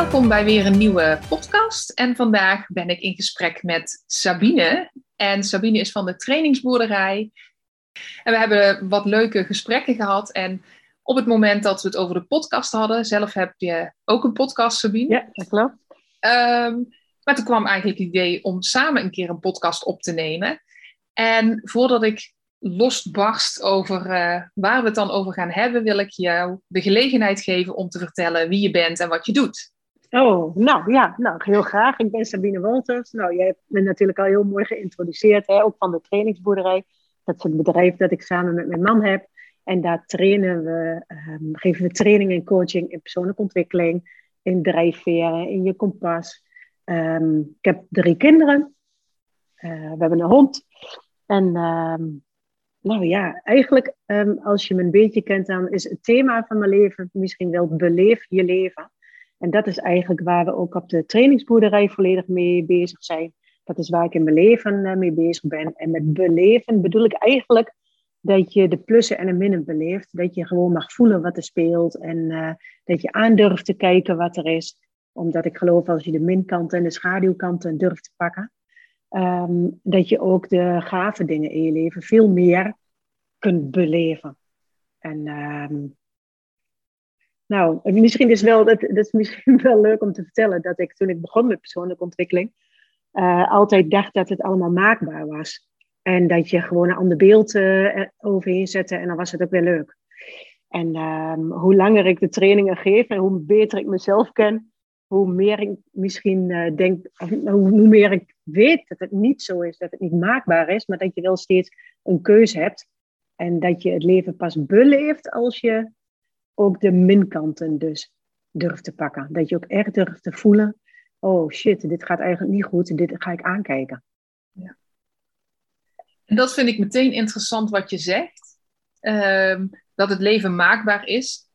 Welkom bij weer een nieuwe podcast. En vandaag ben ik in gesprek met Sabine. En Sabine is van de trainingsboerderij. En we hebben wat leuke gesprekken gehad. En op het moment dat we het over de podcast hadden, zelf heb je ook een podcast, Sabine. Ja, dat klopt. Um, maar toen kwam eigenlijk het idee om samen een keer een podcast op te nemen. En voordat ik losbarst over uh, waar we het dan over gaan hebben, wil ik jou de gelegenheid geven om te vertellen wie je bent en wat je doet. Oh, nou ja, nou, heel graag. Ik ben Sabine Wolters. Nou, jij hebt me natuurlijk al heel mooi geïntroduceerd, hè, ook van de trainingsboerderij. Dat is het bedrijf dat ik samen met mijn man heb. En daar trainen we, um, geven we training en coaching in persoonlijke ontwikkeling, in drijfveren, in je kompas. Um, ik heb drie kinderen. Uh, we hebben een hond. En um, nou ja, eigenlijk als je me een beetje kent, dan is het thema van mijn leven misschien wel beleef je leven. En dat is eigenlijk waar we ook op de trainingsboerderij volledig mee bezig zijn. Dat is waar ik in mijn leven eh, mee bezig ben. En met beleven bedoel ik eigenlijk dat je de plussen en de minnen beleeft. Dat je gewoon mag voelen wat er speelt. En uh, dat je aandurft te kijken wat er is. Omdat ik geloof als je de minkanten en de schaduwkanten durft te pakken. Um, dat je ook de gave dingen in je leven veel meer kunt beleven. En um, nou, misschien is wel, dat, dat is misschien wel leuk om te vertellen dat ik toen ik begon met persoonlijke ontwikkeling, uh, altijd dacht dat het allemaal maakbaar was. En dat je gewoon een ander beeld uh, overheen zette en dan was het ook weer leuk. En um, hoe langer ik de trainingen geef en hoe beter ik mezelf ken, hoe meer ik misschien denk, hoe meer ik weet dat het niet zo is, dat het niet maakbaar is, maar dat je wel steeds een keuze hebt. En dat je het leven pas beleeft als je ook de minkanten dus durft te pakken. Dat je ook echt durft te voelen, oh shit, dit gaat eigenlijk niet goed, dit ga ik aankijken. Ja. En dat vind ik meteen interessant wat je zegt. Ehm, dat het leven maakbaar is.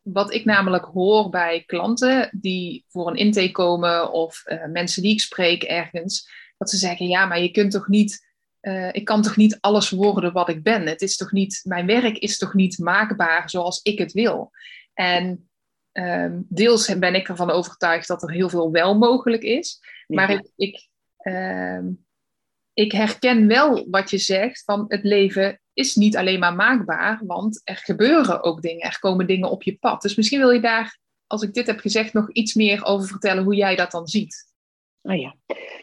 Wat ik namelijk hoor bij klanten die voor een intake komen of uh, mensen die ik spreek ergens, dat ze zeggen, ja, maar je kunt toch niet uh, ik kan toch niet alles worden wat ik ben. Het is toch niet, mijn werk is toch niet maakbaar zoals ik het wil. En um, deels ben ik ervan overtuigd dat er heel veel wel mogelijk is. Maar ik, ik, um, ik herken wel wat je zegt van het leven is niet alleen maar maakbaar, want er gebeuren ook dingen. Er komen dingen op je pad. Dus misschien wil je daar, als ik dit heb gezegd, nog iets meer over vertellen hoe jij dat dan ziet. Oh ja.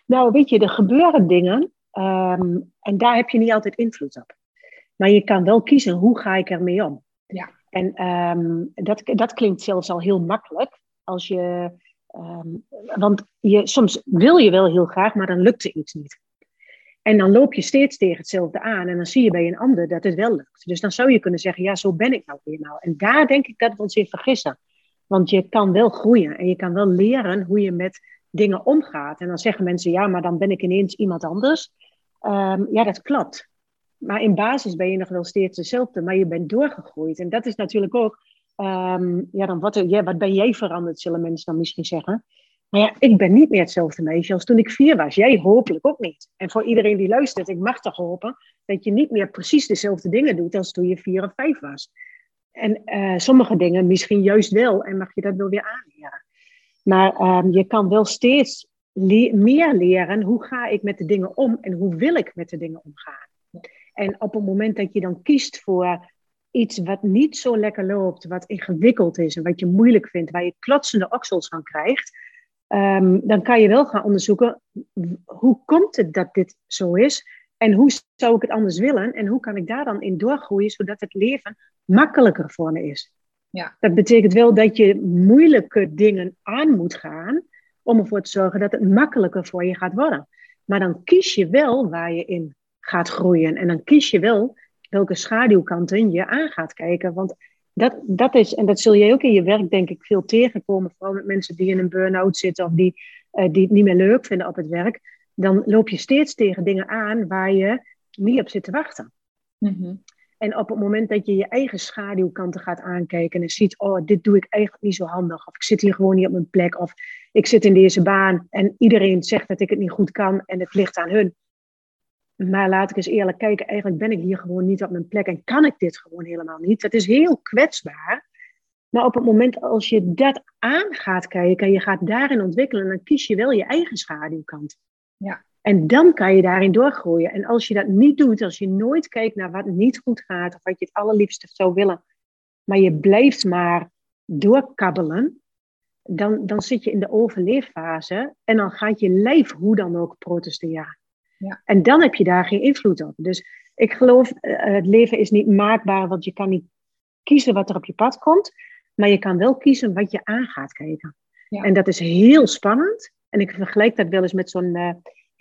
Nou, weet je, er gebeuren dingen Um, en daar heb je niet altijd invloed op. Maar je kan wel kiezen, hoe ga ik ermee om? Ja. En um, dat, dat klinkt zelfs al heel makkelijk. Als je, um, want je, soms wil je wel heel graag, maar dan lukt er iets niet. En dan loop je steeds tegen hetzelfde aan. En dan zie je bij een ander dat het wel lukt. Dus dan zou je kunnen zeggen, ja, zo ben ik nou weer nou. En daar denk ik dat we ons in vergissen. Want je kan wel groeien en je kan wel leren hoe je met dingen omgaat. En dan zeggen mensen, ja, maar dan ben ik ineens iemand anders. Um, ja, dat klopt. Maar in basis ben je nog wel steeds dezelfde, maar je bent doorgegroeid. En dat is natuurlijk ook, um, ja, dan wat, ja, wat ben jij veranderd, zullen mensen dan misschien zeggen. Maar ja, ik ben niet meer hetzelfde meisje als toen ik vier was. Jij hopelijk ook niet. En voor iedereen die luistert, ik mag toch hopen dat je niet meer precies dezelfde dingen doet als toen je vier of vijf was. En uh, sommige dingen misschien juist wel en mag je dat wel weer aanleren. Maar um, je kan wel steeds le meer leren hoe ga ik met de dingen om en hoe wil ik met de dingen omgaan. En op het moment dat je dan kiest voor iets wat niet zo lekker loopt, wat ingewikkeld is en wat je moeilijk vindt, waar je klotsende oksels van krijgt, um, dan kan je wel gaan onderzoeken hoe komt het dat dit zo is en hoe zou ik het anders willen en hoe kan ik daar dan in doorgroeien zodat het leven makkelijker voor me is. Ja. Dat betekent wel dat je moeilijke dingen aan moet gaan om ervoor te zorgen dat het makkelijker voor je gaat worden. Maar dan kies je wel waar je in gaat groeien en dan kies je wel welke schaduwkanten je aan gaat kijken. Want dat, dat is, en dat zul jij ook in je werk denk ik veel tegenkomen, vooral met mensen die in een burn-out zitten of die, uh, die het niet meer leuk vinden op het werk. Dan loop je steeds tegen dingen aan waar je niet op zit te wachten. Mm En op het moment dat je je eigen schaduwkanten gaat aankijken en ziet, oh, dit doe ik eigenlijk niet zo handig. Of ik zit hier gewoon niet op mijn plek. Of ik zit in deze baan en iedereen zegt dat ik het niet goed kan en het ligt aan hun. Maar laat ik eens eerlijk kijken, eigenlijk ben ik hier gewoon niet op mijn plek en kan ik dit gewoon helemaal niet. Dat is heel kwetsbaar. Maar op het moment als je dat aan gaat kijken en je gaat daarin ontwikkelen, dan kies je wel je eigen schaduwkant. Ja. En dan kan je daarin doorgroeien. En als je dat niet doet, als je nooit kijkt naar wat niet goed gaat of wat je het allerliefste zou willen, maar je blijft maar doorkabbelen, dan, dan zit je in de overleeffase en dan gaat je lijf hoe dan ook protesteren. Ja. En dan heb je daar geen invloed op. Dus ik geloof, uh, het leven is niet maakbaar, want je kan niet kiezen wat er op je pad komt, maar je kan wel kiezen wat je aan gaat kijken. Ja. En dat is heel spannend. En ik vergelijk dat wel eens met zo'n uh,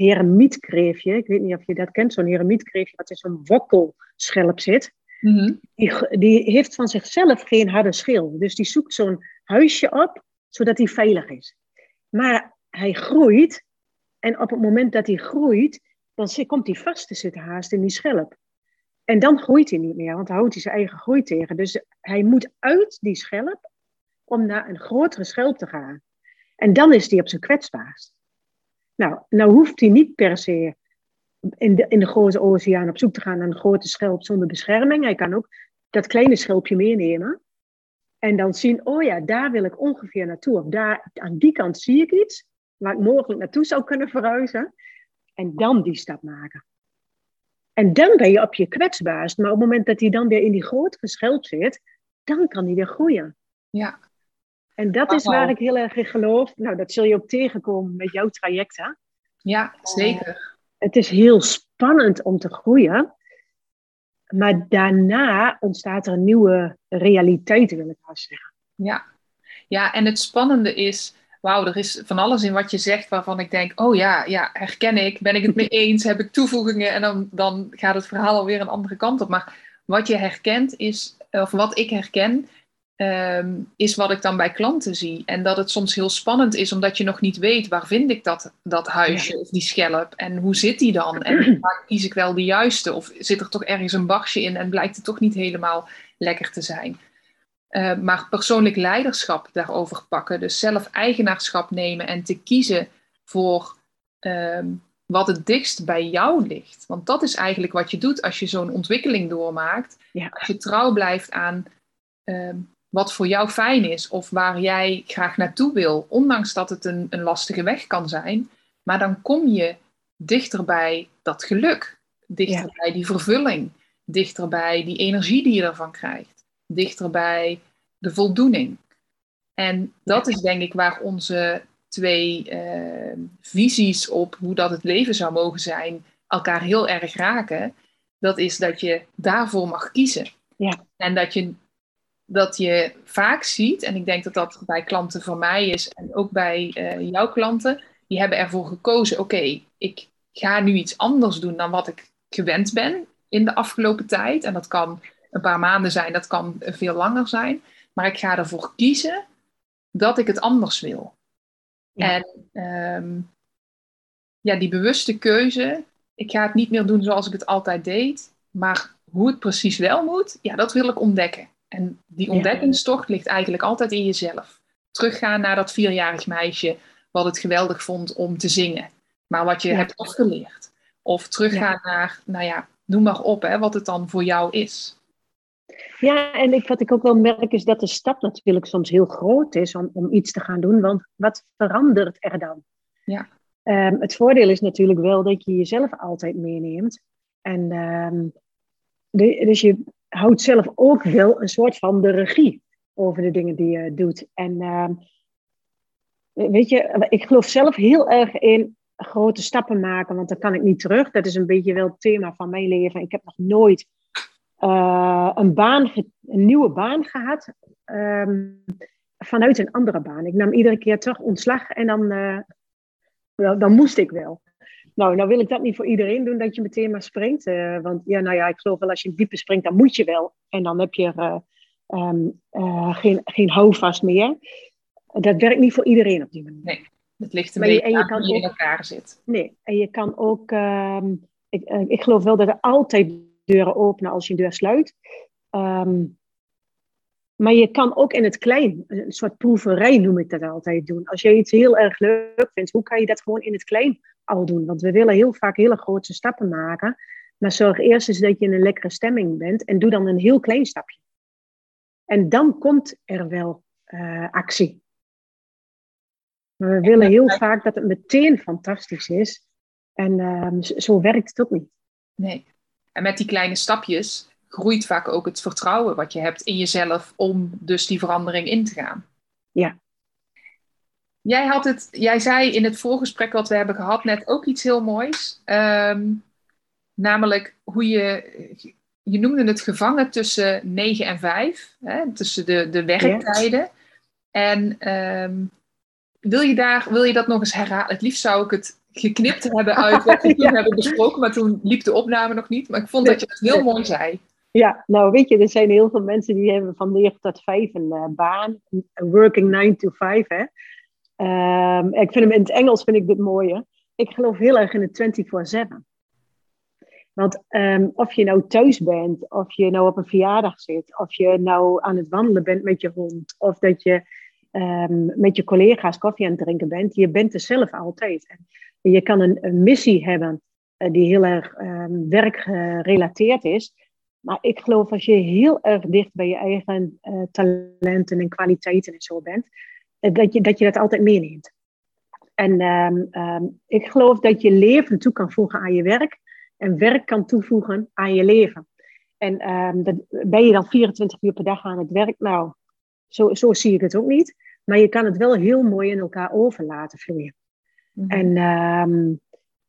heremietkreefje. Ik weet niet of je dat kent, zo'n heremietkreefje wat in zo'n wokkelschelp zit. Mm die, die heeft van zichzelf geen harde schil. Dus die zoekt zo'n huisje op, zodat hij veilig is. Maar hij groeit. En op het moment dat hij groeit, dan komt hij vast te zitten haast in die schelp. En dan groeit hij niet meer, want dan houdt hij zijn eigen groei tegen. Dus hij moet uit die schelp om naar een grotere schelp te gaan. En dan is hij op zijn kwetsbaarst. Nou, nou hoeft hij niet per se in de, in de grote oceaan op zoek te gaan naar een grote schelp zonder bescherming. Hij kan ook dat kleine schelpje meenemen. En dan zien, oh ja, daar wil ik ongeveer naartoe. Of daar, aan die kant zie ik iets waar ik mogelijk naartoe zou kunnen verhuizen. En dan die stap maken. En dan ben je op je kwetsbaarst. Maar op het moment dat hij dan weer in die grotere schelp zit, dan kan hij weer groeien. Ja. En dat is waar ik heel erg in geloof. Nou, dat zul je ook tegenkomen met jouw trajecten. Ja, zeker. het is heel spannend om te groeien. Maar daarna ontstaat er een nieuwe realiteit, wil ik maar zeggen. Ja. ja, en het spannende is, wauw, er is van alles in wat je zegt waarvan ik denk, oh ja, ja, herken ik, ben ik het mee eens, heb ik toevoegingen en dan, dan gaat het verhaal alweer een andere kant op. Maar wat je herkent is, of wat ik herken, Ehm, is wat ik dan bij klanten zie. En dat het soms heel spannend is, omdat je nog niet weet waar vind ik dat, dat huisje of die schelp en hoe zit die dan? En waar kies ik wel de juiste? Of zit er toch ergens een barsje in en blijkt het toch niet helemaal lekker te zijn? Uh, maar persoonlijk leiderschap daarover pakken, dus zelf eigenaarschap nemen en te kiezen voor ehm, wat het dichtst bij jou ligt. Want dat is eigenlijk wat je doet als je zo'n ontwikkeling doormaakt. Als je trouw blijft aan wat voor jou fijn is of waar jij graag naartoe wil, ondanks dat het een, een lastige weg kan zijn. Maar dan kom je dichter bij dat geluk, dichter bij die vervulling, dichter bij die energie die je ervan krijgt, dichter bij de voldoening. En dat is denk ik waar onze twee uh, visies op hoe dat het leven zou mogen zijn, elkaar heel erg raken. Dat is dat je daarvoor mag kiezen. Ja. En dat je dat je vaak ziet, en ik denk dat dat bij klanten van mij is en ook bij uh, jouw klanten, die hebben ervoor gekozen, oké, ik ga nu iets anders doen dan wat ik gewend ben in de afgelopen tijd. En dat kan een paar maanden zijn, dat kan veel langer zijn. Maar ik ga ervoor kiezen dat ik het anders wil. En ehm, ja, die bewuste keuze, ik ga het niet meer doen zoals ik het altijd deed, maar hoe het precies wel moet, ja, dat wil ik ontdekken. En die ontdekkingstocht ligt eigenlijk altijd in jezelf. Teruggaan naar dat vierjarig meisje wat het geweldig vond om te zingen, maar wat je hebt afgeleerd. Of teruggaan naar, nou ja, noem maar op, hè, wat het dan voor jou is. Ja, en ik, wat ik ook wel merk is dat de stap natuurlijk soms heel groot is om, om iets te gaan doen, want wat verandert er dan? Ja. Um, het voordeel is natuurlijk wel dat je jezelf altijd meeneemt. En um, de, dus je, houdt zelf ook wel een soort van de regie over de dingen die je doet. En uh, weet je, ik geloof zelf heel erg in grote stappen maken, want dan kan ik niet terug. Dat is een beetje wel het thema van mijn leven. Ik heb nog nooit uh, een, baan, een nieuwe baan gehad um, vanuit een andere baan. Ik nam iedere keer terug ontslag en dan, uh, wel, dan moest ik wel. Nou, nou wil ik dat niet voor iedereen doen, dat je meteen maar springt. Uh, want ja, nou ja, ik geloof wel als je in diepe springt, dan moet je wel. En dan heb je er uh, ehm, uh, geen, geen houvast meer. Dat werkt niet voor iedereen op die manier. Nee, het ligt een maar beetje je, aan hoe je in elkaar zit. Nee, en je kan ook... Um, ik, ik geloof wel dat er altijd deuren openen als je een deur sluit. Um, maar je kan ook in het klein, een soort proeverij noem ik dat altijd doen. Als je iets heel erg leuk vindt, hoe kan je dat gewoon in het klein al doen? Want we willen heel vaak hele grote stappen maken. Maar zorg eerst eens dat je in een lekkere stemming bent en doe dan een heel klein stapje. En dan komt er wel uh, actie. Maar we willen heel vaak dat het meteen fantastisch is. En uh, zo werkt het ook niet. Nee. En met die kleine stapjes groeit vaak ook het vertrouwen wat je hebt in jezelf om dus die verandering in te gaan. Ja. Jij, had het, jij zei in het voorgesprek wat we hebben gehad net ook iets heel moois. Um, namelijk hoe je, je noemde het gevangen tussen 9 en 5, hè, tussen de, de werktijden. En um, wil, je daar, wil je dat nog eens herhalen? Het liefst zou ik het geknipt hebben uit wat we toen hebben besproken, maar toen liep de opname nog niet. Maar ik vond dat je het heel mooi zei. Ja, nou weet je, er zijn heel veel mensen die hebben van 9 tot 5 een uh, baan. Working 9 to 5, hè. Um, ik vind hem in het Engels vind ik dit mooier. Ik geloof heel erg in het 24-7. Want um, of je nou thuis bent, of je nou op een verjaardag zit, of je nou aan het wandelen bent met je hond, of dat je um, met je collega's koffie aan het drinken bent, je bent er zelf altijd. En je kan een, missie hebben uh, die heel erg werkgerelateerd is, maar ik geloof als je heel erg dicht bij je eigen uh, talenten en kwaliteiten en zo bent, uh, dat, je, dat je dat altijd meeneemt. En um, um, ik geloof dat je leven toe kan voegen aan je werk en werk kan toevoegen aan je leven. En um, dat, ben je dan 24 uur per dag aan het werk? Nou, zo, zo zie ik het ook niet. Maar je kan het wel heel mooi in elkaar over laten vloeien. Mm -hmm. En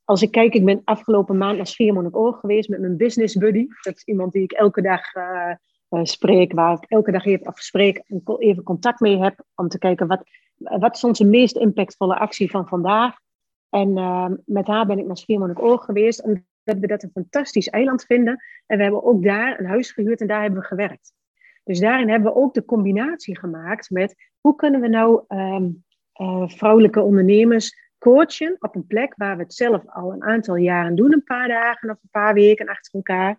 als ik kijk, ik ben afgelopen maand naar Schiermonnikoog geweest met mijn business buddy. Dat is iemand die ik elke dag uh, uh, spreek, waar ik elke dag even afspreek en even contact mee heb. Om te kijken wat, wat is onze meest impactvolle actie van vandaag. En uh, met haar ben ik naar Schiermonnikoog geweest, omdat we dat een fantastisch eiland vinden. En we hebben ook daar een huis gehuurd en daar hebben we gewerkt. Dus daarin hebben we ook de combinatie gemaakt met hoe kunnen we nou um, vrouwelijke ondernemers coachen op een plek waar we het zelf al een aantal jaren doen, een paar dagen of een paar weken achter elkaar.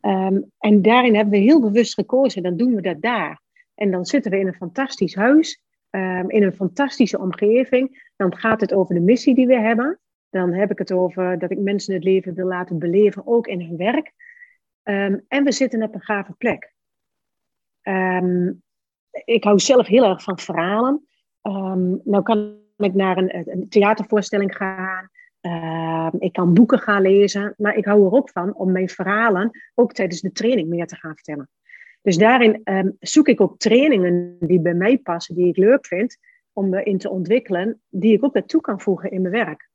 Um, en daarin hebben we heel bewust gekozen, dan doen we dat daar. En dan zitten we in een fantastisch huis, um, in een fantastische omgeving. Dan gaat het over de missie die we hebben. Dan heb ik het over dat ik mensen het leven wil laten beleven, ook in hun werk. Um, en we zitten op een gave plek. ik hou zelf heel erg van verhalen. nou kan ik naar een, een theatervoorstelling gaan. Uh, ik kan boeken gaan lezen. Maar ik hou er ook van om mijn verhalen ook tijdens de training meer te gaan vertellen. Dus daarin um, zoek ik ook trainingen die bij mij passen, die ik leuk vind, om me in te ontwikkelen, die ik ook naartoe kan voegen in mijn werk.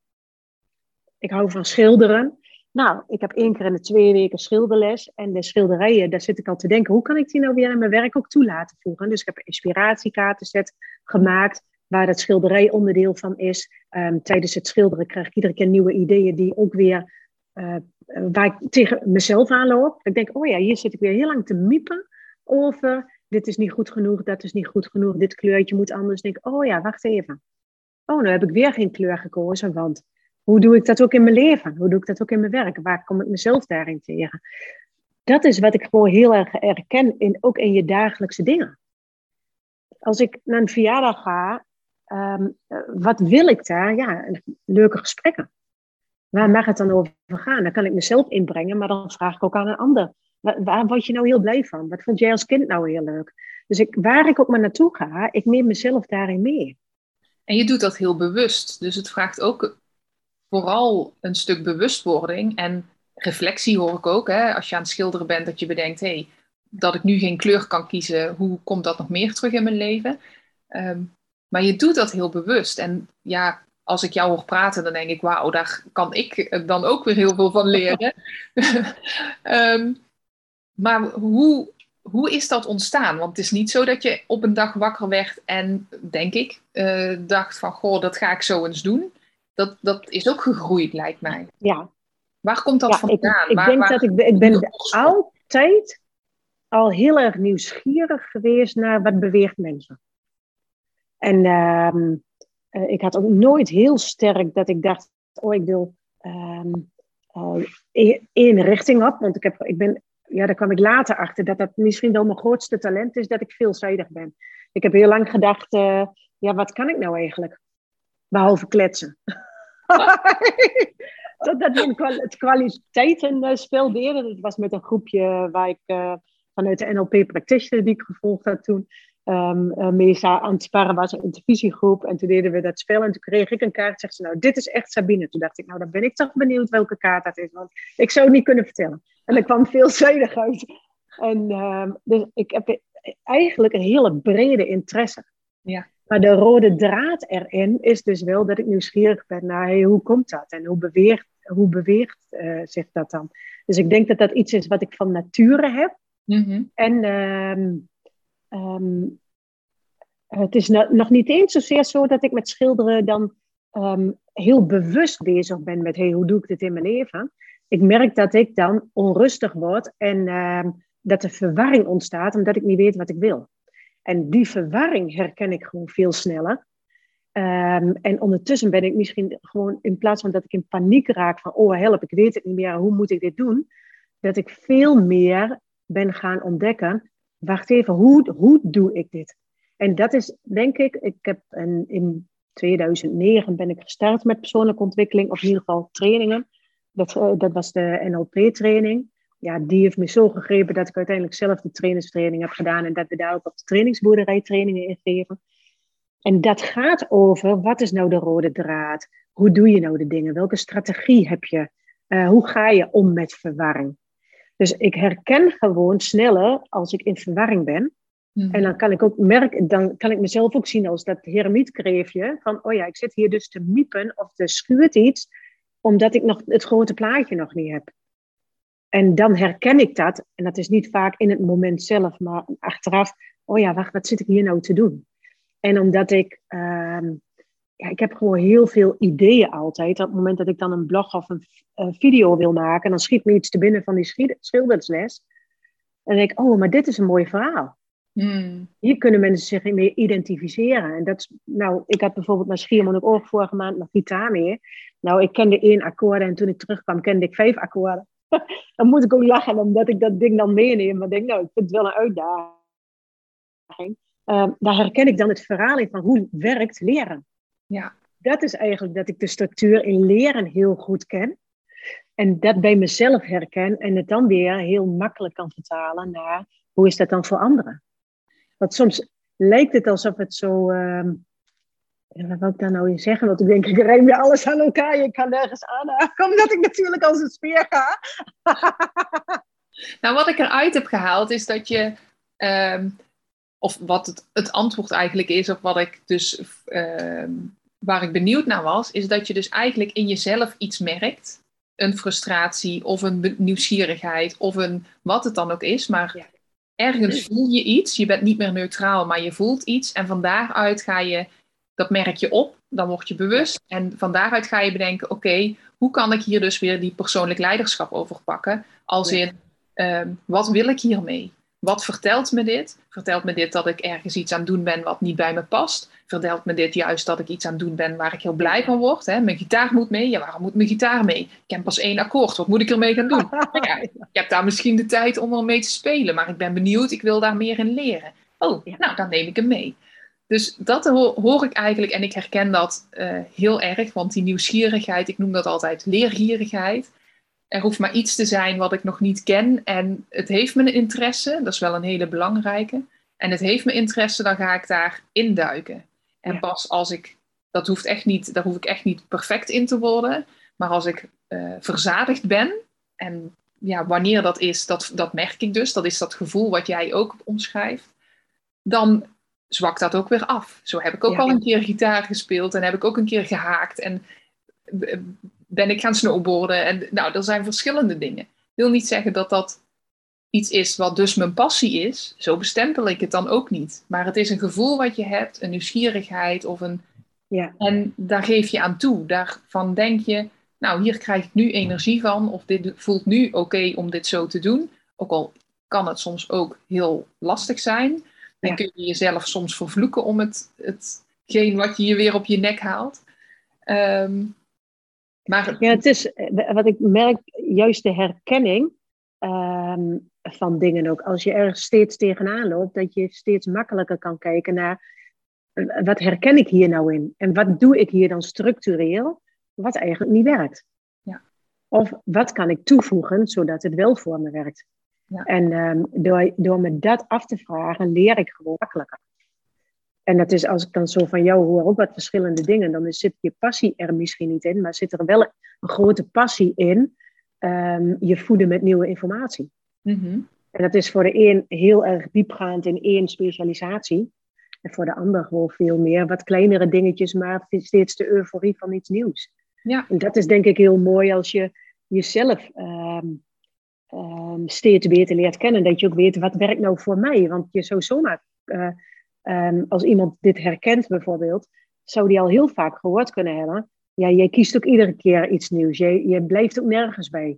Ik hou van schilderen. Nou, ik heb één keer in de twee weken schilderles. En de schilderijen, daar zit ik al te denken, hoe kan ik die nou weer in mijn werk ook toe laten voegen? Dus ik heb een inspiratiekaartenset gemaakt waar dat schilderij onderdeel van is. Um, tijdens het schilderen krijg ik iedere keer nieuwe ideeën die ook weer, uh, waar ik tegen mezelf aanloop. Ik denk, oh ja, hier zit ik weer heel lang te miepen over, dit is niet goed genoeg, dat is niet goed genoeg, dit kleurtje moet anders. Denk, oh ja, wacht even. Oh, nu heb ik weer geen kleur gekozen, want hoe doe ik dat ook in mijn leven? Hoe doe ik dat ook in mijn werk? Waar kom ik mezelf daarin tegen? Dat is wat ik gewoon heel erg herken, in, ook in je dagelijkse dingen. Als ik naar een verjaardag ga um, wat wil ik daar? Ja, leuke gesprekken. Waar mag het dan over gaan? Dan kan ik mezelf inbrengen, maar dan vraag ik ook aan een ander. Waar, waar word je nou heel blij van? Wat vond jij als kind nou heel leuk? Dus ik, waar ik ook maar naartoe ga, ik neem mezelf daarin mee. En je doet dat heel bewust. Dus het vraagt ook vooral een stuk bewustwording en reflectie hoor ik ook. Hè? Als je aan het schilderen bent, dat je bedenkt, hé, hey, dat ik nu geen kleur kan kiezen, hoe komt dat nog meer terug in mijn leven? Um, maar je doet dat heel bewust. En ja, als ik jou hoor praten, dan denk ik, wauw, daar kan ik dan ook weer heel veel van leren. um, maar hoe, hoe is dat ontstaan? Want het is niet zo dat je op een dag wakker werd en, denk ik, uh, dacht van, goh, dat ga ik zo eens doen. Dat, dat is ook gegroeid, lijkt mij. Ja. Waar komt dat ja, vandaan? Ik, ik waar, denk waar, dat ik, ik ben altijd al heel erg nieuwsgierig geweest naar wat beweegt mensen. En ehm, eh, ik had ook nooit heel sterk dat ik dacht, oh ik wil um, één richting op. Want ik, heb, ik ben, ja, daar kwam ik later achter dat dat misschien wel mijn grootste talent is, dat ik veelzijdig ben. Ik heb heel lang gedacht, uh, ja, wat kan ik nou eigenlijk? Behalve kletsen. Totdat het kwaliteitenspel deden. Dat was met een groepje waar ik vanuit de NLP practitioner die ik gevolgd had toen, um, uh, mee aan het sparren was, een intervisiegroep. En toen deden we dat spel en toen kreeg ik een kaart. Zegt ze, nou, dit is echt Sabine. Toen dacht ik, nou, dan ben ik toch benieuwd welke kaart dat is. Want ik zou het niet kunnen vertellen. En er kwam veelzijdig uit. En um, dus ik heb eigenlijk een hele brede interesse. Ja. Maar de rode draad erin is dus wel dat ik nieuwsgierig ben naar hey, hoe komt dat en hoe beweegt, hoe beweegt uh, zich dat dan. Dus ik denk dat dat iets is wat ik van nature heb. Mm-hmm. En um, um, het is nog niet eens zozeer zo dat ik met schilderen dan um, heel bewust bezig ben met hey, hoe doe ik dit in mijn leven. Ik merk dat ik dan onrustig word en dat er verwarring ontstaat omdat ik niet weet wat ik wil. En die verwarring herken ik gewoon veel sneller. En ondertussen ben ik misschien gewoon, in plaats van dat ik in paniek raak van, oh help, ik weet het niet meer, hoe moet ik dit doen? Dat ik veel meer ben gaan ontdekken, wacht even, hoe, hoe doe ik dit? En dat is, denk ik, ik heb een, in 2009 ben ik gestart met persoonlijke ontwikkeling, of in ieder geval trainingen. Dat, uh, dat was de NLP-training ja, die heeft me zo gegrepen dat ik uiteindelijk zelf de trainerstraining heb gedaan en dat we daar ook op de trainingsboerderij trainingen in geven. En dat gaat over wat is nou de rode draad? Hoe doe je nou de dingen? Welke strategie heb je? Uh, hoe ga je om met verwarring? Dus ik herken gewoon sneller als ik in verwarring ben. Mm. En dan kan ik ook merken, dan kan ik mezelf ook zien als dat heremietkreefje. Van, oh ja, ik zit hier dus te miepen of er schuurt iets, omdat ik nog het grote plaatje nog niet heb. En dan herken ik dat. En dat is niet vaak in het moment zelf, maar achteraf. Oh ja, wacht, wat zit ik hier nou te doen? En omdat ik, uh, ja, ik heb gewoon heel veel ideeën altijd. Op het moment dat ik dan een blog of een, video wil maken, dan schiet me iets te binnen van die schildersles. En dan denk ik, oh, maar dit is een mooi verhaal. Hmm. Hier kunnen mensen zich mee identificeren. En dat, nou, ik had bijvoorbeeld naar Schiermonnikoog vorige maand nog gitaar mee. Nou, ik kende één akkoord en toen ik terugkwam kende ik vijf akkoorden. dan moet ik ook lachen omdat ik dat ding dan meeneem. Maar denk, nou, ik vind het wel een uitdaging. Uh, daar herken ik dan het verhaal in van hoe werkt leren. Ja. Dat is eigenlijk dat ik de structuur in leren heel goed ken. En dat bij mezelf herken en het dan weer heel makkelijk kan vertalen naar hoe is dat dan voor anderen. Want soms lijkt het alsof het zo uh, ja, wat wil ik daar nou in zeggen? Want ik denk, ik rijm je alles aan elkaar. Je kan nergens aan. Omdat ik natuurlijk als een speer ga. nou, wat ik eruit heb gehaald is dat je... Um, of wat het, het, antwoord eigenlijk is, of wat ik dus... Uh, waar ik benieuwd naar was, is dat je dus eigenlijk in jezelf iets merkt. Een frustratie of een nieuwsgierigheid of een wat het dan ook is. Maar ja. ergens voel je iets. Je bent niet meer neutraal, maar je voelt iets. En van daaruit ga je dat merk je op, dan word je bewust. En van daaruit ga je bedenken, oké, hoe kan ik hier dus weer die persoonlijk leiderschap over pakken? Als in, ehm, wat wil ik hiermee? Wat vertelt me dit? Vertelt me dit dat ik ergens iets aan het doen ben wat niet bij me past? Vertelt me dit juist dat ik iets aan het doen ben waar ik heel blij van word? Hè? Mijn gitaar moet mee. Ja, waarom moet mijn gitaar mee? Ik heb pas één akkoord. Wat moet ik ermee gaan doen? Ja, ik heb daar misschien de tijd om ermee te spelen, maar ik ben benieuwd. Ik wil daar meer in leren. Oh, nou, dan neem ik hem mee. Dus dat hoor ik eigenlijk en ik herken dat uh, heel erg, want die nieuwsgierigheid, ik noem dat altijd leergierigheid. Er hoeft maar iets te zijn wat ik nog niet ken. En het heeft me een interesse, dat is wel een hele belangrijke. En het heeft me interesse, dan ga ik daar induiken. En pas als ik, dat hoeft echt niet, daar hoef ik echt niet perfect in te worden, maar als ik uh, verzadigd ben, en ja, wanneer dat is, dat, dat merk ik dus, dat is dat gevoel wat jij ook omschrijft, dan zwakt dat ook weer af. Zo heb ik ook al een keer gitaar gespeeld en heb ik ook een keer gehaakt. En ben ik gaan snowboarden. En nou, er zijn verschillende dingen. Ik wil niet zeggen dat dat iets is wat dus mijn passie is. Zo bestempel ik het dan ook niet. Maar het is een gevoel wat je hebt, een nieuwsgierigheid of een. Ja. En daar geef je aan toe. Daarvan denk je, nou, hier krijg ik nu energie van. Of dit voelt nu oké om dit zo te doen. Ook al kan het soms ook heel lastig zijn. En kun je jezelf soms vervloeken om het, hetgeen wat je je weer op je nek haalt. Ehm, maar... Ja, het is wat ik merk, juist de herkenning ehm, van dingen ook. Als je er steeds tegenaan loopt, dat je steeds makkelijker kan kijken naar wat herken ik hier nou in? En wat doe ik hier dan structureel, wat eigenlijk niet werkt? Ja. Of wat kan ik toevoegen, zodat het wel voor me werkt? Ja. En um, door, door me dat af te vragen, leer ik gewoon makkelijker. En dat is, als ik dan zo van jou hoor ook wat verschillende dingen, dan zit je passie er misschien niet in, maar zit er wel een grote passie in um, je voeden met nieuwe informatie. Mm En dat is voor de een heel erg diepgaand in één specialisatie. En voor de ander gewoon veel meer wat kleinere dingetjes, maar steeds de euforie van iets nieuws. Ja. En dat is denk ik heel mooi als je jezelf um, um, steeds beter leert kennen. Dat je ook weet wat werkt nou voor mij. Want je zou zomaar, uh, um, als iemand dit herkent bijvoorbeeld, zou die al heel vaak gehoord kunnen hebben. Ja, jij kiest ook iedere keer iets nieuws. Je, je blijft ook nergens bij.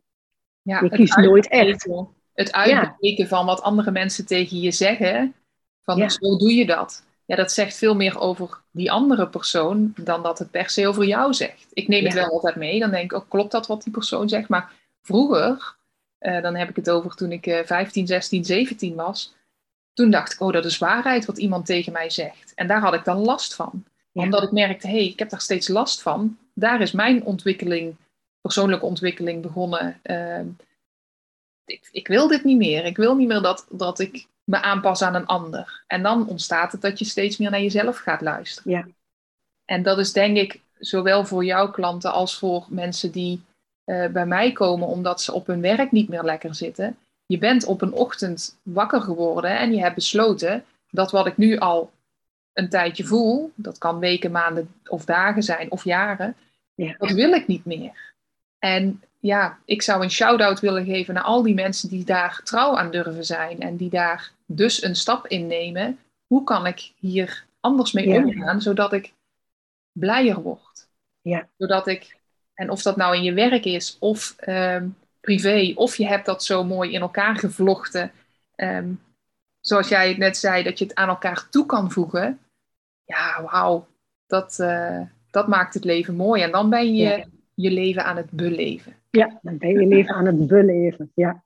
Ja, je kiest nooit echt. Het uitbreken van wat andere mensen tegen je zeggen. Van ja. zo doe je dat ja, dat zegt veel meer over die andere persoon dan dat het per se over jou zegt. Ik neem het wel altijd mee, dan denk ik, oh, klopt dat wat die persoon zegt? Maar vroeger, uh, dan heb ik het over toen ik uh, 15, 16, 17 was, toen dacht ik, oh, dat is waarheid wat iemand tegen mij zegt. En daar had ik dan last van. Omdat ik merkte, hé, hey, ik heb daar steeds last van. Daar is mijn ontwikkeling, persoonlijke ontwikkeling begonnen. Uh, ik, ik, wil dit niet meer. Ik wil niet meer dat, dat ik me aanpassen aan een ander. En dan ontstaat het dat je steeds meer naar jezelf gaat luisteren. Ja. En dat is denk ik zowel voor jouw klanten als voor mensen die uh, bij mij komen omdat ze op hun werk niet meer lekker zitten. Je bent op een ochtend wakker geworden en je hebt besloten dat wat ik nu al een tijdje voel, dat kan weken, maanden of dagen zijn of jaren, ja. dat wil ik niet meer. En ja, ik zou een shout-out willen geven naar al die mensen die daar trouw aan durven zijn en die daar dus een stap in nemen. Hoe kan ik hier anders mee omgaan, zodat ik blijer word? Ja. Zodat ik, en of dat nou in je werk is of ehm, privé, of je hebt dat zo mooi in elkaar gevlochten. Um, zoals jij het net zei, dat je het aan elkaar toe kan voegen. Ja, wauw, dat, uh, dat maakt het leven mooi. En dan ben je je leven aan het beleven. Ja, dan ben je leven aan het beleven. Ja.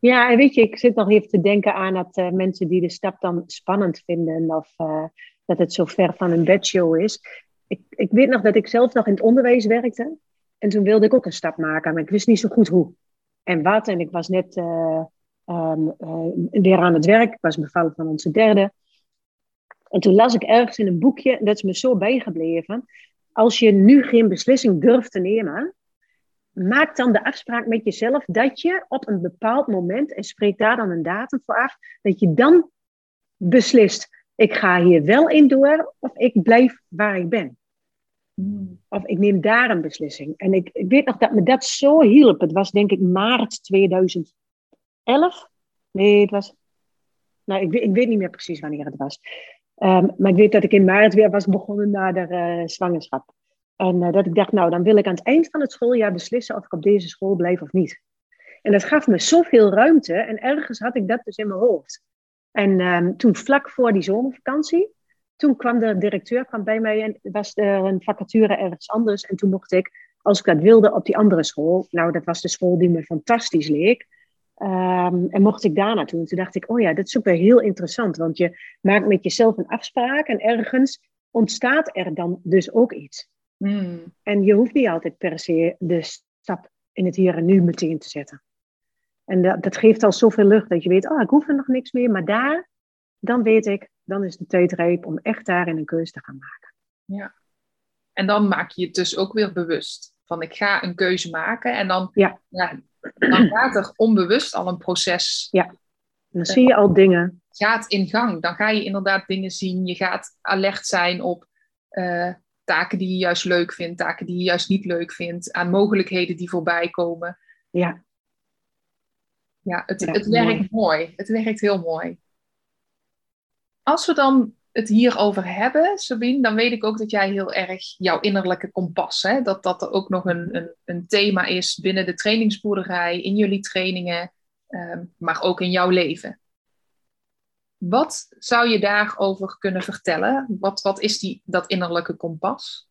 ja, en weet je, ik zit nog even te denken aan dat uh, mensen die de stap dan spannend vinden of uh, dat het zo ver van een bedshow is. Ik, ik weet nog dat ik zelf nog in het onderwijs werkte. En toen wilde ik ook een stap maken, maar ik wist niet zo goed hoe en wat. En ik was net uh, um, weer aan het werk. Ik was bevallen van onze derde. En toen las ik ergens in een boekje, dat is me zo bijgebleven. Als je nu geen beslissing durft te nemen, maak dan de afspraak met jezelf dat je op een bepaald moment, en spreek daar dan een datum voor af, dat je dan beslist, ik ga hier wel in door of ik blijf waar ik ben. Hmm. Of ik neem daar een beslissing. En ik, ik, weet nog dat me dat zo hielp. Het was denk ik maart 2011. Nee, het was... Nou, ik, ik weet niet meer precies wanneer het was. Um, maar ik weet dat ik in maart weer was begonnen na de uh, zwangerschap. En uh, dat ik dacht, nou, dan wil ik aan het eind van het schooljaar beslissen of ik op deze school blijf of niet. En dat gaf me zoveel ruimte en ergens had ik dat dus in mijn hoofd. En um, toen vlak voor die zomervakantie, toen kwam de directeur kwam bij mij en was er een vacature ergens anders. En toen mocht ik, als ik dat wilde, op die andere school. Nou, dat was de school die me fantastisch leek. Um, en mocht ik daar naartoe. Toen dacht ik, oh ja, dat is ook heel interessant. Want je maakt met jezelf een afspraak en ergens ontstaat er dan dus ook iets. Hmm. En je hoeft niet altijd per se de stap in het hier en nu meteen te zetten. En dat, dat geeft al zoveel lucht dat je weet, oh, ik hoef er nog niks meer. Maar daar, dan weet ik, dan is de tijd rijp om echt daarin een keuze te gaan maken. Ja. En dan maak je het dus ook weer bewust. Van ik ga een keuze maken en dan, ja. ja dan gaat er onbewust al een proces. Ja, dan zie je al dingen. Gaat in gang. Dan ga je inderdaad dingen zien. Je gaat alert zijn op uh, taken die je juist leuk vindt, taken die je juist niet leuk vindt, aan mogelijkheden die voorbij komen. Ja. Ja, het, het werkt mooi. Het werkt heel mooi. Als we dan het hierover hebben, Sabine, dan weet ik ook dat jij heel erg jouw innerlijke kompas, hè, dat dat ook nog een, een, een thema is binnen de trainingsboerderij, in jullie trainingen. ehm, maar ook in jouw leven. Wat zou je daarover kunnen vertellen? Wat, wat is die, dat innerlijke kompas?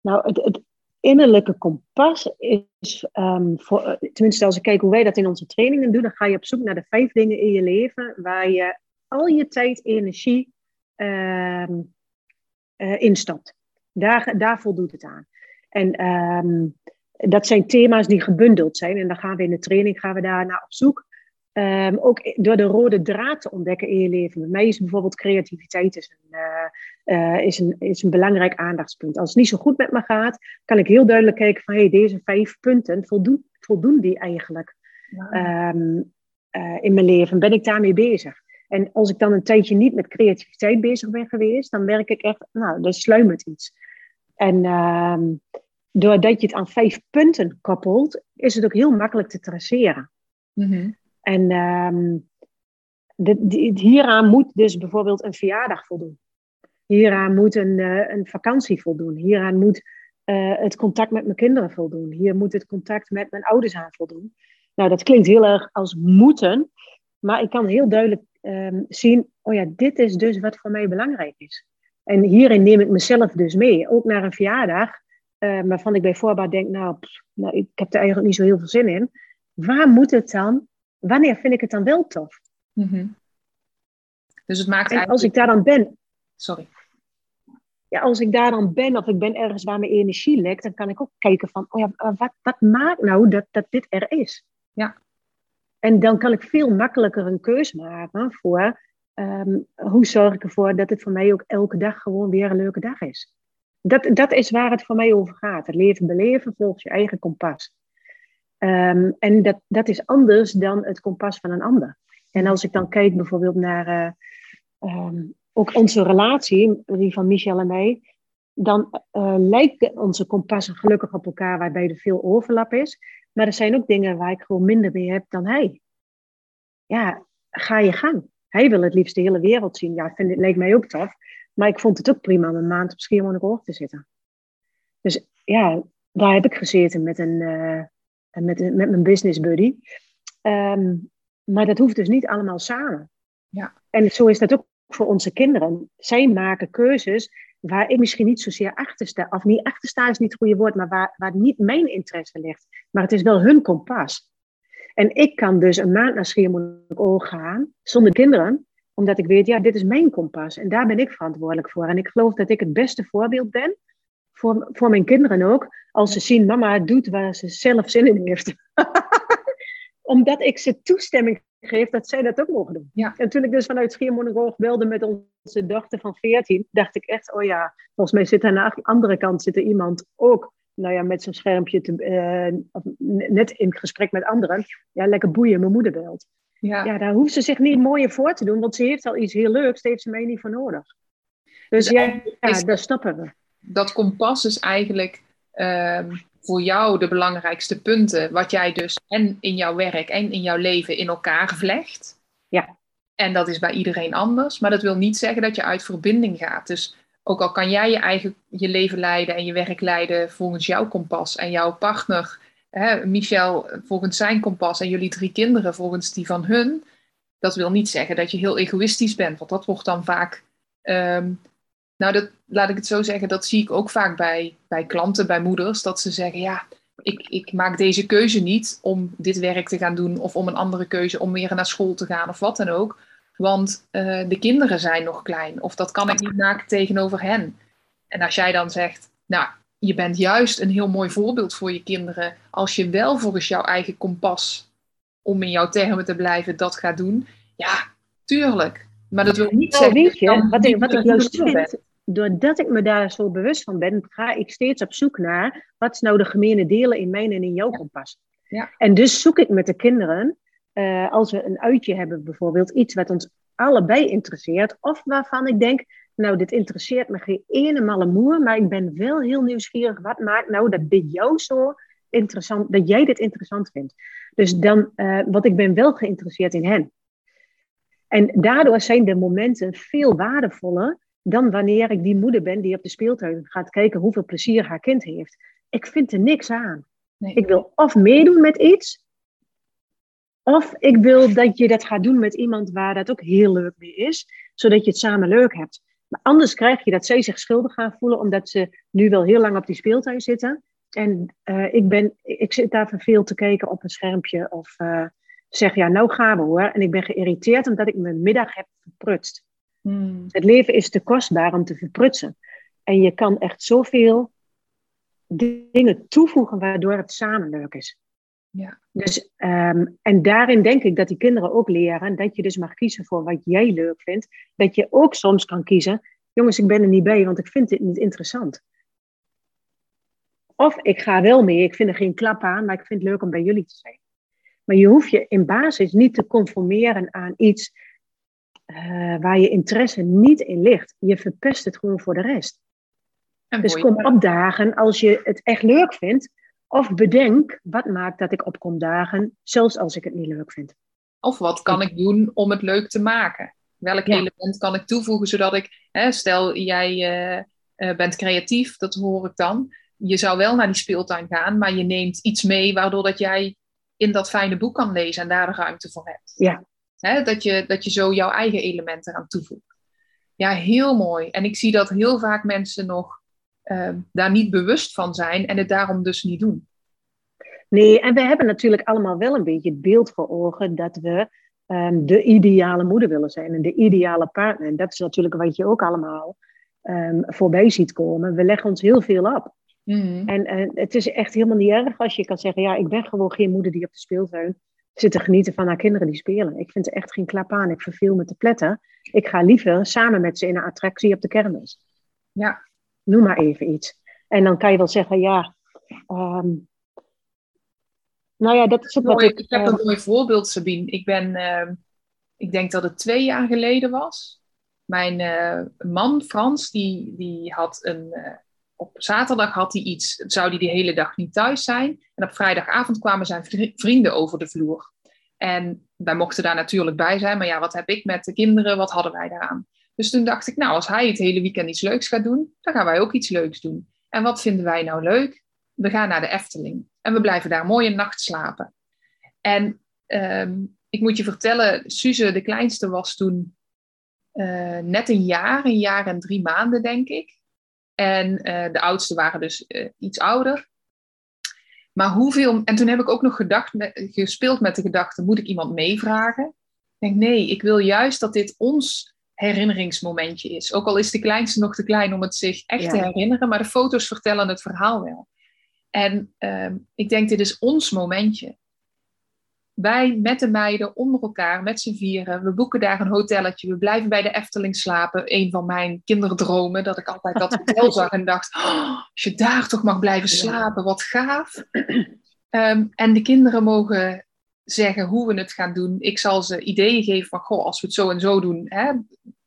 Nou, het, het innerlijke kompas is, um, voor, tenminste als ik kijk hoe wij dat in onze trainingen doen, dan ga je op zoek naar de vijf dingen in je leven waar je al je tijd, energie um, uh, instapt. Daar, daar voldoet het aan. En um, dat zijn thema's die gebundeld zijn. En dan gaan we in de training gaan we daar naar op zoek. Um, ook door de rode draad te ontdekken in je leven. Bij mij is bijvoorbeeld creativiteit is een, uh, uh, is een, is een belangrijk aandachtspunt. Als het niet zo goed met me gaat, kan ik heel duidelijk kijken van hey, deze vijf punten, voldoen, voldoen die eigenlijk um, uh, in mijn leven? Ben ik daarmee bezig? En als ik dan een tijdje niet met creativiteit bezig ben geweest, dan merk ik echt, nou, er sluimert iets. En um, doordat je het aan vijf punten koppelt, is het ook heel makkelijk te traceren. Mm -hmm. En um, de, de, hieraan moet dus bijvoorbeeld een verjaardag voldoen. Hieraan moet een, uh, een vakantie voldoen. Hieraan moet uh, het contact met mijn kinderen voldoen. Hier moet het contact met mijn ouders aan voldoen. Nou, dat klinkt heel erg als moeten, maar ik kan heel duidelijk um, zien, oh ja, dit is dus wat voor mij belangrijk is. En hierin neem ik mezelf dus mee, ook naar een verjaardag, uh, waarvan ik bij voorbaat denk, nou, pff, nou, ik heb er eigenlijk niet zo heel veel zin in. Waar moet het dan wanneer vind ik het dan wel tof? Mm -hmm. Dus het maakt en eigenlijk... als ik daar dan ben... Sorry. Ja, als ik daar dan ben of ik ben ergens waar mijn energie lekt, dan kan ik ook kijken van, oh ja, wat, wat maakt nou dat, dat dit er is? Ja. En dan kan ik veel makkelijker een keus maken voor um, hoe zorg ik ervoor dat het voor mij ook elke dag gewoon weer een leuke dag is. Dat, dat is waar het voor mij over gaat. Het leven beleven volgens je eigen kompas. Um, en dat, dat is anders dan het kompas van een ander. En als ik dan kijk bijvoorbeeld naar uh, um, ook onze relatie, die van Michel en mij, dan uh, lijken onze kompassen gelukkig op elkaar, waarbij er veel overlap is. Maar er zijn ook dingen waar ik gewoon minder mee heb dan hij. Ja, ga je gang. Hij wil het liefst de hele wereld zien. Ja, vind, het leek mij ook tof. Maar ik vond het ook prima om een maand op Schiermonnikoog te zitten. Dus ja, daar heb ik gezeten met een, uh, met, met mijn business buddy. Um, maar dat hoeft dus niet allemaal samen. Ja. En zo is dat ook voor onze kinderen. Zij maken keuzes waar ik misschien niet zozeer achter sta. Of niet achter sta is niet het goede woord, maar waar, waar niet mijn interesse ligt. Maar het is wel hun kompas. En ik kan dus een maand naar Schiermonnikoog gaan zonder kinderen, omdat ik weet, ja, dit is mijn kompas. En daar ben ik verantwoordelijk voor. En ik geloof dat ik het beste voorbeeld ben voor, voor mijn kinderen ook, als ze zien mama doet waar ze zelf zin in heeft. Omdat ik ze toestemming geef dat zij dat ook mogen doen. Ja. En toen ik dus vanuit Schiermonnikoog belde met onze dochter van 14, dacht ik echt, oh ja, volgens mij zit aan de andere kant zit er iemand ook nou ja, met zo'n schermpje te, uh, net in gesprek met anderen. Ja, lekker boeien, mijn moeder belt. Ja. ja, daar hoeft ze zich niet mooier voor te doen, want ze heeft al iets heel leuks, daar heeft ze mij niet voor nodig. Dus, dus ja, ja, daar stoppen we dat kompas is eigenlijk um, voor jou de belangrijkste punten, wat jij dus en in jouw werk en in jouw leven in elkaar vlecht. Ja. En dat is bij iedereen anders, maar dat wil niet zeggen dat je uit verbinding gaat. Dus ook al kan jij je eigen je leven leiden en je werk leiden volgens jouw kompas en jouw partner, hè, Michel volgens zijn kompas en jullie drie kinderen volgens die van hun, dat wil niet zeggen dat je heel egoïstisch bent, want dat wordt dan vaak um, nou, dat, laat ik het zo zeggen, dat zie ik ook vaak bij, bij klanten, bij moeders, dat ze zeggen, ja, ik, ik maak deze keuze niet om dit werk te gaan doen of om een andere keuze om weer naar school te gaan of wat dan ook. Want uh, de kinderen zijn nog klein of dat kan ik niet maken tegenover hen. En als jij dan zegt, nou, je bent juist een heel mooi voorbeeld voor je kinderen als je wel volgens jouw eigen kompas, om in jouw termen te blijven, dat gaat doen. Ja, tuurlijk. Maar dat wil niet zeggen. Weet je, wat ik, wat ik juist vind, doordat ik me daar zo bewust van ben, ga ik steeds op zoek naar wat is nou de gemene delen in mijn en in jouw kompas. Ja. En dus zoek ik met de kinderen, uh, als we een uitje hebben bijvoorbeeld, iets wat ons allebei interesseert, of waarvan ik denk, nou dit interesseert me geen ene malle moer, maar ik ben wel heel nieuwsgierig, wat maakt nou dat dit jou zo interessant, dat jij dit interessant vindt. Dus dan, uh, wat ik ben wel geïnteresseerd in hen. En daardoor zijn de momenten veel waardevoller dan wanneer ik die moeder ben die op de speeltuin gaat kijken hoeveel plezier haar kind heeft. Ik vind er niks aan. Nee. Ik wil of meedoen met iets, Of ik wil dat je dat gaat doen met iemand waar dat ook heel leuk mee is, zodat je het samen leuk hebt. Maar anders krijg je dat zij zich schuldig gaan voelen, omdat ze nu wel heel lang op die speeltuin zitten. En uh, ik, ben, ik zit daar veel te kijken op een schermpje of uh, zeg, ja, nou gaan we hoor. En ik ben geïrriteerd omdat ik mijn middag heb verprutst. Hmm. Het leven is te kostbaar om te verprutsen. En je kan echt zoveel dingen toevoegen waardoor het samen leuk is. Ja. Dus, um, en daarin denk ik dat die kinderen ook leren dat je dus mag kiezen voor wat jij leuk vindt. Dat je ook soms kan kiezen, jongens, ik ben er niet bij, want ik vind dit niet interessant. Of ik ga wel mee, ik vind er geen klap aan, maar ik vind het leuk om bij jullie te zijn. Maar je hoeft je in basis niet te conformeren aan iets uh, waar je interesse niet in ligt. Je verpest het gewoon voor de rest. En dus kom opdagen als je het echt leuk vindt. Of bedenk, wat maakt dat ik opkom dagen, zelfs als ik het niet leuk vind. Of wat kan ik doen om het leuk te maken? Welk element kan ik toevoegen zodat ik, hè, stel jij uh, bent creatief, dat hoor ik dan. Je zou wel naar die speeltuin gaan, maar je neemt iets mee waardoor dat jij in dat fijne boek kan lezen en daar de ruimte voor hebt. Ja. Dat, je, dat je zo jouw eigen elementen aan toevoegt. Ja, heel mooi. En ik zie dat heel vaak mensen nog Ehm, daar niet bewust van zijn en het daarom dus niet doen. Nee, en we hebben natuurlijk allemaal wel een beetje het beeld voor ogen dat we ehm, de ideale moeder willen zijn en de ideale partner. En dat is natuurlijk wat je ook allemaal um, voorbij ziet komen. We leggen ons heel veel op. Mm. En, en het is echt helemaal niet erg als je kan zeggen, ja, ik ben gewoon geen moeder die op de speeltuin zit te genieten van haar kinderen die spelen. Ik vind er echt geen klap aan. Ik verveel me te pletten. Ik ga liever samen met ze in een attractie op de kermis. Ja, Noem maar even iets. En dan kan je wel zeggen, ja. Um, nou ja, dat is ook wat ik. Ik heb een mooi voorbeeld, Sabine. Ik ben, uh, ik denk dat het twee jaar geleden was. Mijn uh, man, Frans, die, die had een. Op zaterdag had hij iets, zou hij de hele dag niet thuis zijn. En op vrijdagavond kwamen zijn vrienden over de vloer. En wij mochten daar natuurlijk bij zijn, maar ja, wat heb ik met de kinderen? Wat hadden wij daaraan? Dus toen dacht ik, nou, als hij het hele weekend iets leuks gaat doen, dan gaan wij ook iets leuks doen. En wat vinden wij nou leuk? We gaan naar de Efteling en we blijven daar mooi een nacht slapen. En ehm, ik moet je vertellen, Suze, de kleinste, was toen uh, net een jaar, een jaar en drie maanden, denk ik. En uh, de oudste waren dus uh, iets ouder. Maar hoeveel. En toen heb ik ook nog gedacht, gespeeld met de gedachte: moet ik iemand meevragen? Ik denk, nee, ik wil juist dat dit ons herinneringsmomentje is. Ook al is de kleinste nog te klein om het zich echt te herinneren, maar de foto's vertellen het verhaal wel. En ehm, ik denk, dit is ons momentje. Wij met de meiden onder elkaar, met z'n vieren, we boeken daar een hotelletje, we blijven bij de Efteling slapen. Een van mijn kinderdromen, dat ik altijd dat hotel zag en dacht, oh, als je daar toch mag blijven slapen, wat gaaf. Ehm, en de kinderen mogen zeggen hoe we het gaan doen. Ik zal ze ideeën geven van, goh, als we het zo en zo doen. Hè?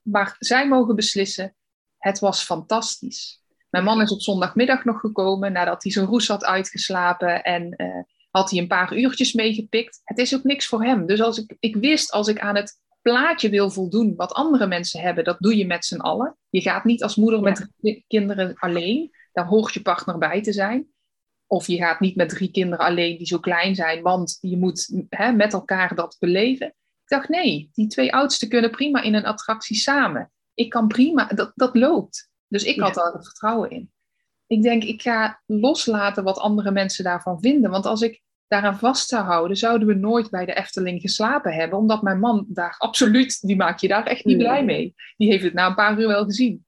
Maar zij mogen beslissen. Het was fantastisch. Mijn man is op zondagmiddag nog gekomen nadat hij zijn roes had uitgeslapen en uh, had hij een paar uurtjes meegepikt. Het is ook niks voor hem. Dus als ik, ik wist, als ik aan het plaatje wil voldoen wat andere mensen hebben, dat doe je met z'n allen. Je gaat niet als moeder met kinderen alleen. Daar hoort je partner bij te zijn. Of je gaat niet met drie kinderen alleen die zo klein zijn, want je moet hè, met elkaar dat beleven. Ik dacht, nee, die twee oudsten kunnen prima in een attractie samen. Ik kan prima, dat, dat loopt. Dus ik had daar het vertrouwen in. Ik denk, ik ga loslaten wat andere mensen daarvan vinden. Want als ik daaraan vast zou houden, zouden we nooit bij de Efteling geslapen hebben. Omdat mijn man daar absoluut, die maak je daar echt niet blij mee. Die heeft het na een paar uur wel gezien.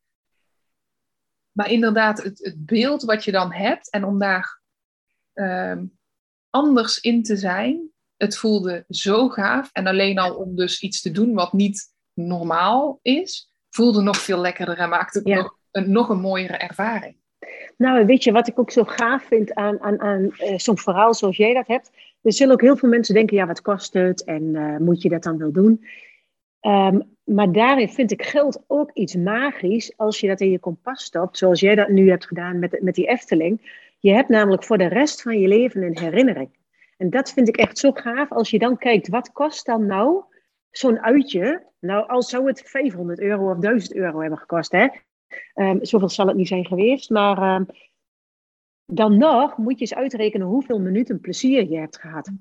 Maar inderdaad, het, het beeld wat je dan hebt en om daar Ehm, anders in te zijn. Het voelde zo gaaf. En alleen al om dus iets te doen wat niet normaal is, voelde nog veel lekkerder en maakte het nog, een, nog een mooiere ervaring. Nou, weet je wat ik ook zo gaaf vind aan, aan, aan uh, zo'n verhaal zoals jij dat hebt? Er zullen ook heel veel mensen denken, ja, wat kost het en uh, moet je dat dan wel doen? Um, maar daarin vind ik geld ook iets magisch als je dat in je kompas stopt, zoals jij dat nu hebt gedaan met, met die Efteling. Je hebt namelijk voor de rest van je leven een herinnering. En dat vind ik echt zo gaaf als je dan kijkt, wat kost dan nou zo'n uitje? Nou, al zou het 500 euro of 1000 euro hebben gekost, hè? Um, zoveel zal het niet zijn geweest, maar um, dan nog moet je eens uitrekenen hoeveel minuten plezier je hebt gehad.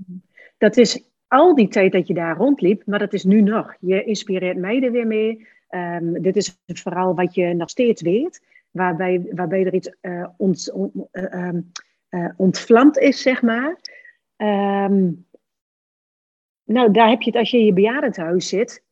Dat is al die tijd dat je daar rondliep, maar dat is nu nog. Je inspireert mij er weer mee. Ehm, dit is een verhaal wat je nog steeds weet, waarbij, waarbij er iets uh, ont, uh, ontvlamd is, zeg maar. Ehm, nou, daar heb je het als je in je bejaardentehuis zit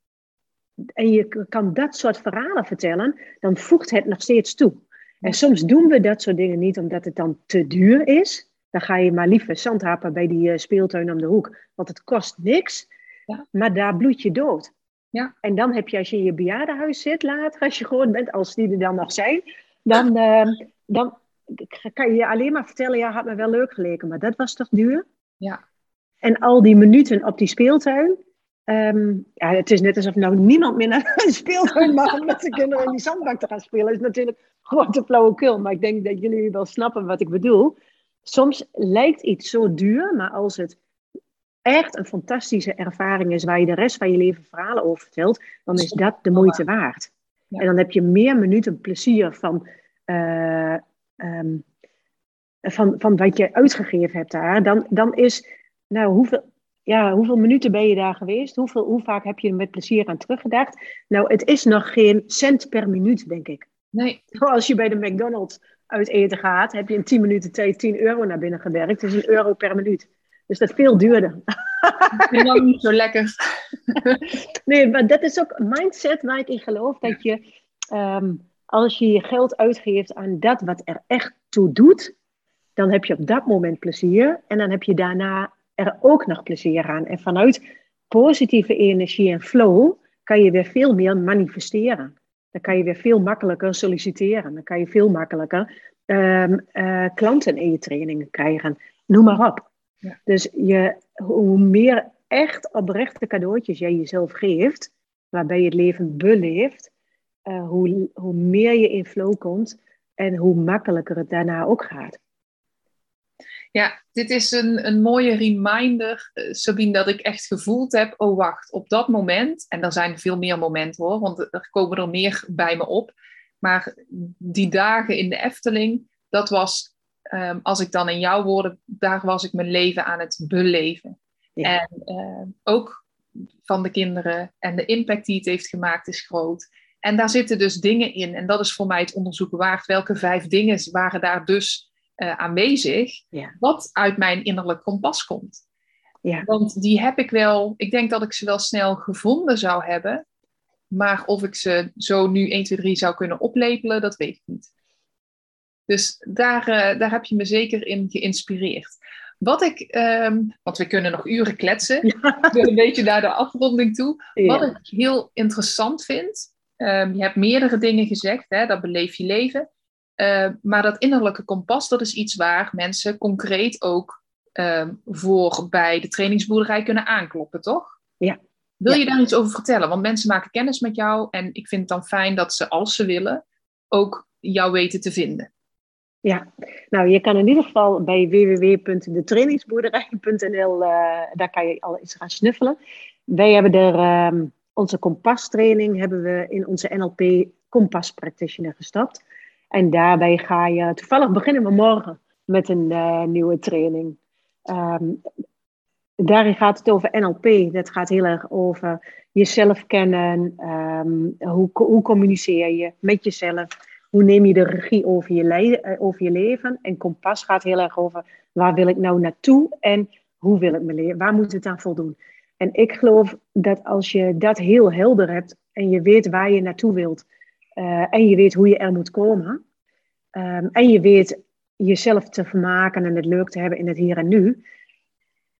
en je kan dat soort verhalen vertellen, dan voegt het nog steeds toe. En soms doen we dat soort dingen niet omdat het dan te duur is. Dan ga je maar liever zandhapen bij die uh, speeltuin om de hoek, want het kost niks. Ja. Maar daar bloed je dood. Ja. En dan heb je, als je in je bejaardenhuis zit later, als je gewoon bent, als die er dan nog zijn, dan, uh, dan kan je je alleen maar vertellen, ja, had me wel leuk geleken, maar dat was toch duur? Ja. En al die minuten op die speeltuin, um, ja, het is net alsof nou niemand meer naar een speeltuin mag om met zijn kinderen in die zandbak te gaan spelen. Dat is natuurlijk grote flauwekul, maar ik denk dat jullie wel snappen wat ik bedoel. Soms lijkt iets zo duur, maar als het echt een fantastische ervaring is waar je de rest van je leven verhalen over vertelt, dan is dat de moeite waard. En dan heb je meer minuten plezier van, uh, um, van, van wat je uitgegeven hebt daar. Dan, dan is, nou, hoeveel, ja, hoeveel minuten ben je daar geweest? Hoeveel, hoe vaak heb je er met plezier aan teruggedacht? Nou, het is nog geen cent per minuut, denk ik. Nee. Als je bij de McDonald's uit eten gaat, heb je in 10 minuten tijd 10 euro naar binnen gewerkt. Dus een euro per minuut. Dus dat is veel duurder. Helemaal niet zo lekker. nee, maar dat is ook een mindset waar ik in geloof. Dat je, ehm, als je je geld uitgeeft aan dat wat er echt toe doet, dan heb je op dat moment plezier. En dan heb je daarna er ook nog plezier aan. En vanuit positieve energie en flow kan je weer veel meer manifesteren. Dan kan je weer veel makkelijker solliciteren. Dan kan je veel makkelijker um, klanten in je trainingen krijgen. Noem maar op. Ja. Dus je, hoe meer echt oprechte cadeautjes jij jezelf geeft, waarbij je het leven beleeft, uh, hoe, hoe meer je in flow komt en hoe makkelijker het daarna ook gaat. Ja, dit is een, een mooie reminder, uh, Sabine, dat ik echt gevoeld heb, oh wacht, op dat moment, en er zijn veel meer momenten hoor, want er komen er meer bij me op, maar die dagen in de Efteling, dat was, um, als ik dan in jouw woorden, daar was ik mijn leven aan het beleven. En uh, ook van de kinderen en de impact die het heeft gemaakt is groot. En daar zitten dus dingen in, en dat is voor mij het onderzoeken waard. Welke vijf dingen waren daar dus uh, aanwezig, ja. wat uit mijn innerlijk kompas komt. Ja. Want die heb ik wel, ik denk dat ik ze wel snel gevonden zou hebben, maar of ik ze zo nu 1, 2, 3 zou kunnen oplepelen, dat weet ik niet. Dus daar, uh, daar heb je me zeker in geïnspireerd. Wat ik, um, want we kunnen nog uren kletsen, ja. een beetje naar de afronding toe. Ja. Wat ik heel interessant vind, um, je hebt meerdere dingen gezegd, hè, dat beleef je leven. Uh, maar dat innerlijke kompas, dat is iets waar mensen concreet ook uh, voor bij de trainingsboerderij kunnen aankloppen, toch? Ja. Wil je daar iets over vertellen? Want mensen maken kennis met jou en ik vind het dan fijn dat ze, als ze willen, ook jou weten te vinden. Ja, nou je kan in ieder geval bij www.detrainingsboerderij.nl, uh, daar kan je al iets gaan snuffelen. Wij hebben er um, onze kompastraining hebben we in onze NLP Kompas Practitioner gestapt. En daarbij ga je, toevallig beginnen we morgen met een uh, nieuwe training. Um, daarin gaat het over NLP. Dat gaat heel erg over jezelf kennen. Um, hoe, hoe communiceer je met jezelf? Hoe neem je de regie over je, le uh, over je leven? En kompas gaat heel erg over waar wil ik nou naartoe en hoe wil ik me leren? Waar moet het aan voldoen? En ik geloof dat als je dat heel helder hebt en je weet waar je naartoe wilt, uh, en je weet hoe je er moet komen. Um, en je weet jezelf te vermaken en het leuk te hebben in het hier en nu.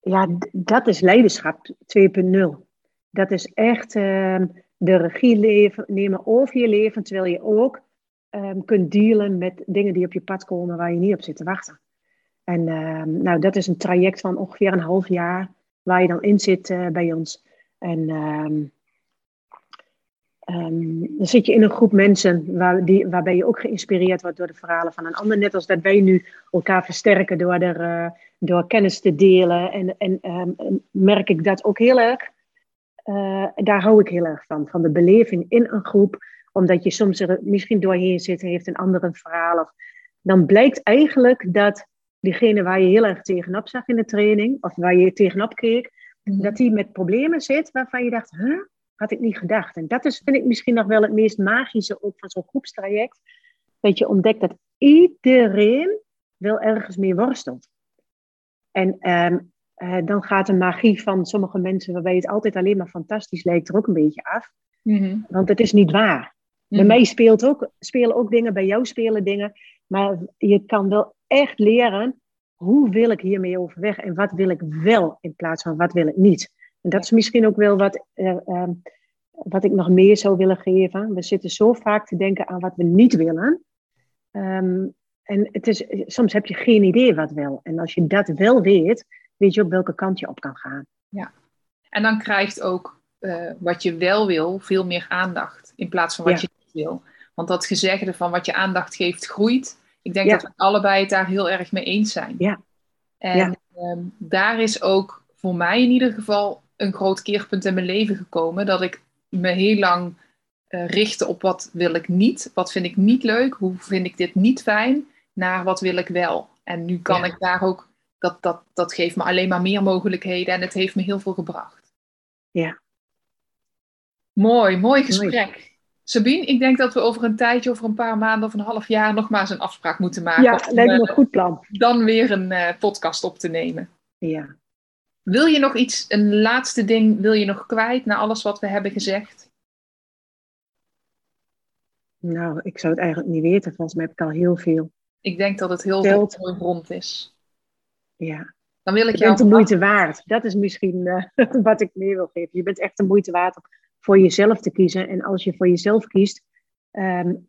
Ja, dat is leiderschap 2.0. Dat is echt um, de regie nemen over je leven, terwijl je ook um, kunt dealen met dingen die op je pad komen waar je niet op zit te wachten. En nou, dat is een traject van ongeveer een half jaar waar je dan in zit uh, bij ons. En Um, dan zit je in een groep mensen waar, die, waarbij je ook geïnspireerd wordt door de verhalen van een ander. Net als dat wij nu elkaar versterken door, er, uh, door kennis te delen. En, en um, merk ik dat ook heel erg. Uh, daar hou ik heel erg van. Van de beleving in een groep. Omdat je soms er misschien doorheen zit en heeft een ander een verhaal. Of, dan blijkt eigenlijk dat diegene waar je heel erg tegenop zag in de training. Of waar je tegenop keek. Mhm. Dat die met problemen zit waarvan je dacht, huh? Had ik niet gedacht. En dat is, vind ik misschien nog wel het meest magische ook van zo'n groepstraject. Dat je ontdekt dat iedereen wel ergens mee worstelt. En ehm, eh, dan gaat de magie van sommige mensen, waarbij het altijd alleen maar fantastisch lijkt, er ook een beetje af. Mhm. Want het is niet waar. Bij mhm. mij speelt ook, spelen ook dingen, bij jou spelen dingen. Maar je kan wel echt leren, hoe wil ik hiermee overweg en wat wil ik wel in plaats van wat wil ik niet. En dat is misschien ook wel wat, uh, wat ik nog meer zou willen geven. We zitten zo vaak te denken aan wat we niet willen. Ehm, en het is, soms heb je geen idee wat wel. En als je dat wel weet, weet je op welke kant je op kan gaan. Ja, en dan krijgt ook uh, wat je wel wil veel meer aandacht in plaats van wat je niet wil. Want dat gezegde van wat je aandacht geeft groeit. Ik denk dat we allebei het daar heel erg mee eens zijn. Ja. En ehm, daar is ook voor mij in ieder geval een groot keerpunt in mijn leven gekomen. Dat ik me heel lang uh, richtte op wat wil ik niet. Wat vind ik niet leuk? Hoe vind ik dit niet fijn? Naar wat wil ik wel? En nu kan ik daar ook, dat, dat, dat geeft me alleen maar meer mogelijkheden en het heeft me heel veel gebracht. Ja. Mooi, mooi gesprek. Sabine, ik denk dat we over een tijdje, over een paar maanden of een half jaar, nogmaals een afspraak moeten maken. Ja, lijkt me een goed plan. Dan weer een uh, podcast op te nemen. Ja. Wil je nog iets, een laatste ding, wil je nog kwijt na alles wat we hebben gezegd? Nou, ik zou het eigenlijk niet weten. Volgens mij heb ik al heel veel. Ik denk dat het heel veel rond is. Ja. Dan wil ik je bent de moeite waard. Dat is misschien uh, wat ik meer wil geven. Je bent echt de moeite waard om voor jezelf te kiezen. En als je voor jezelf kiest, um,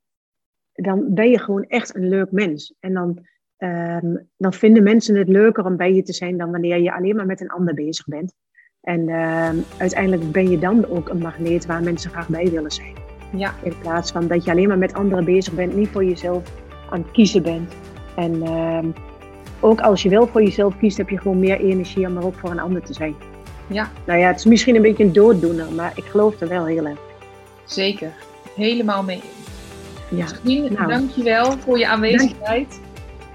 dan ben je gewoon echt een leuk mens. En dan Ehm, dan vinden mensen het leuker om bij je te zijn dan wanneer je alleen maar met een ander bezig bent. En uh, uiteindelijk ben je dan ook een magneet waar mensen graag bij willen zijn. Ja. In plaats van dat je alleen maar met anderen bezig bent, niet voor jezelf aan het kiezen bent. En uh, ook als je wel voor jezelf kiest, heb je gewoon meer energie om er ook voor een ander te zijn. Ja. Nou ja, het is misschien een beetje een dooddoener, maar ik geloof er wel heel erg. Zeker, helemaal mee Ja. Misschien, nou. dank je wel voor je aanwezigheid.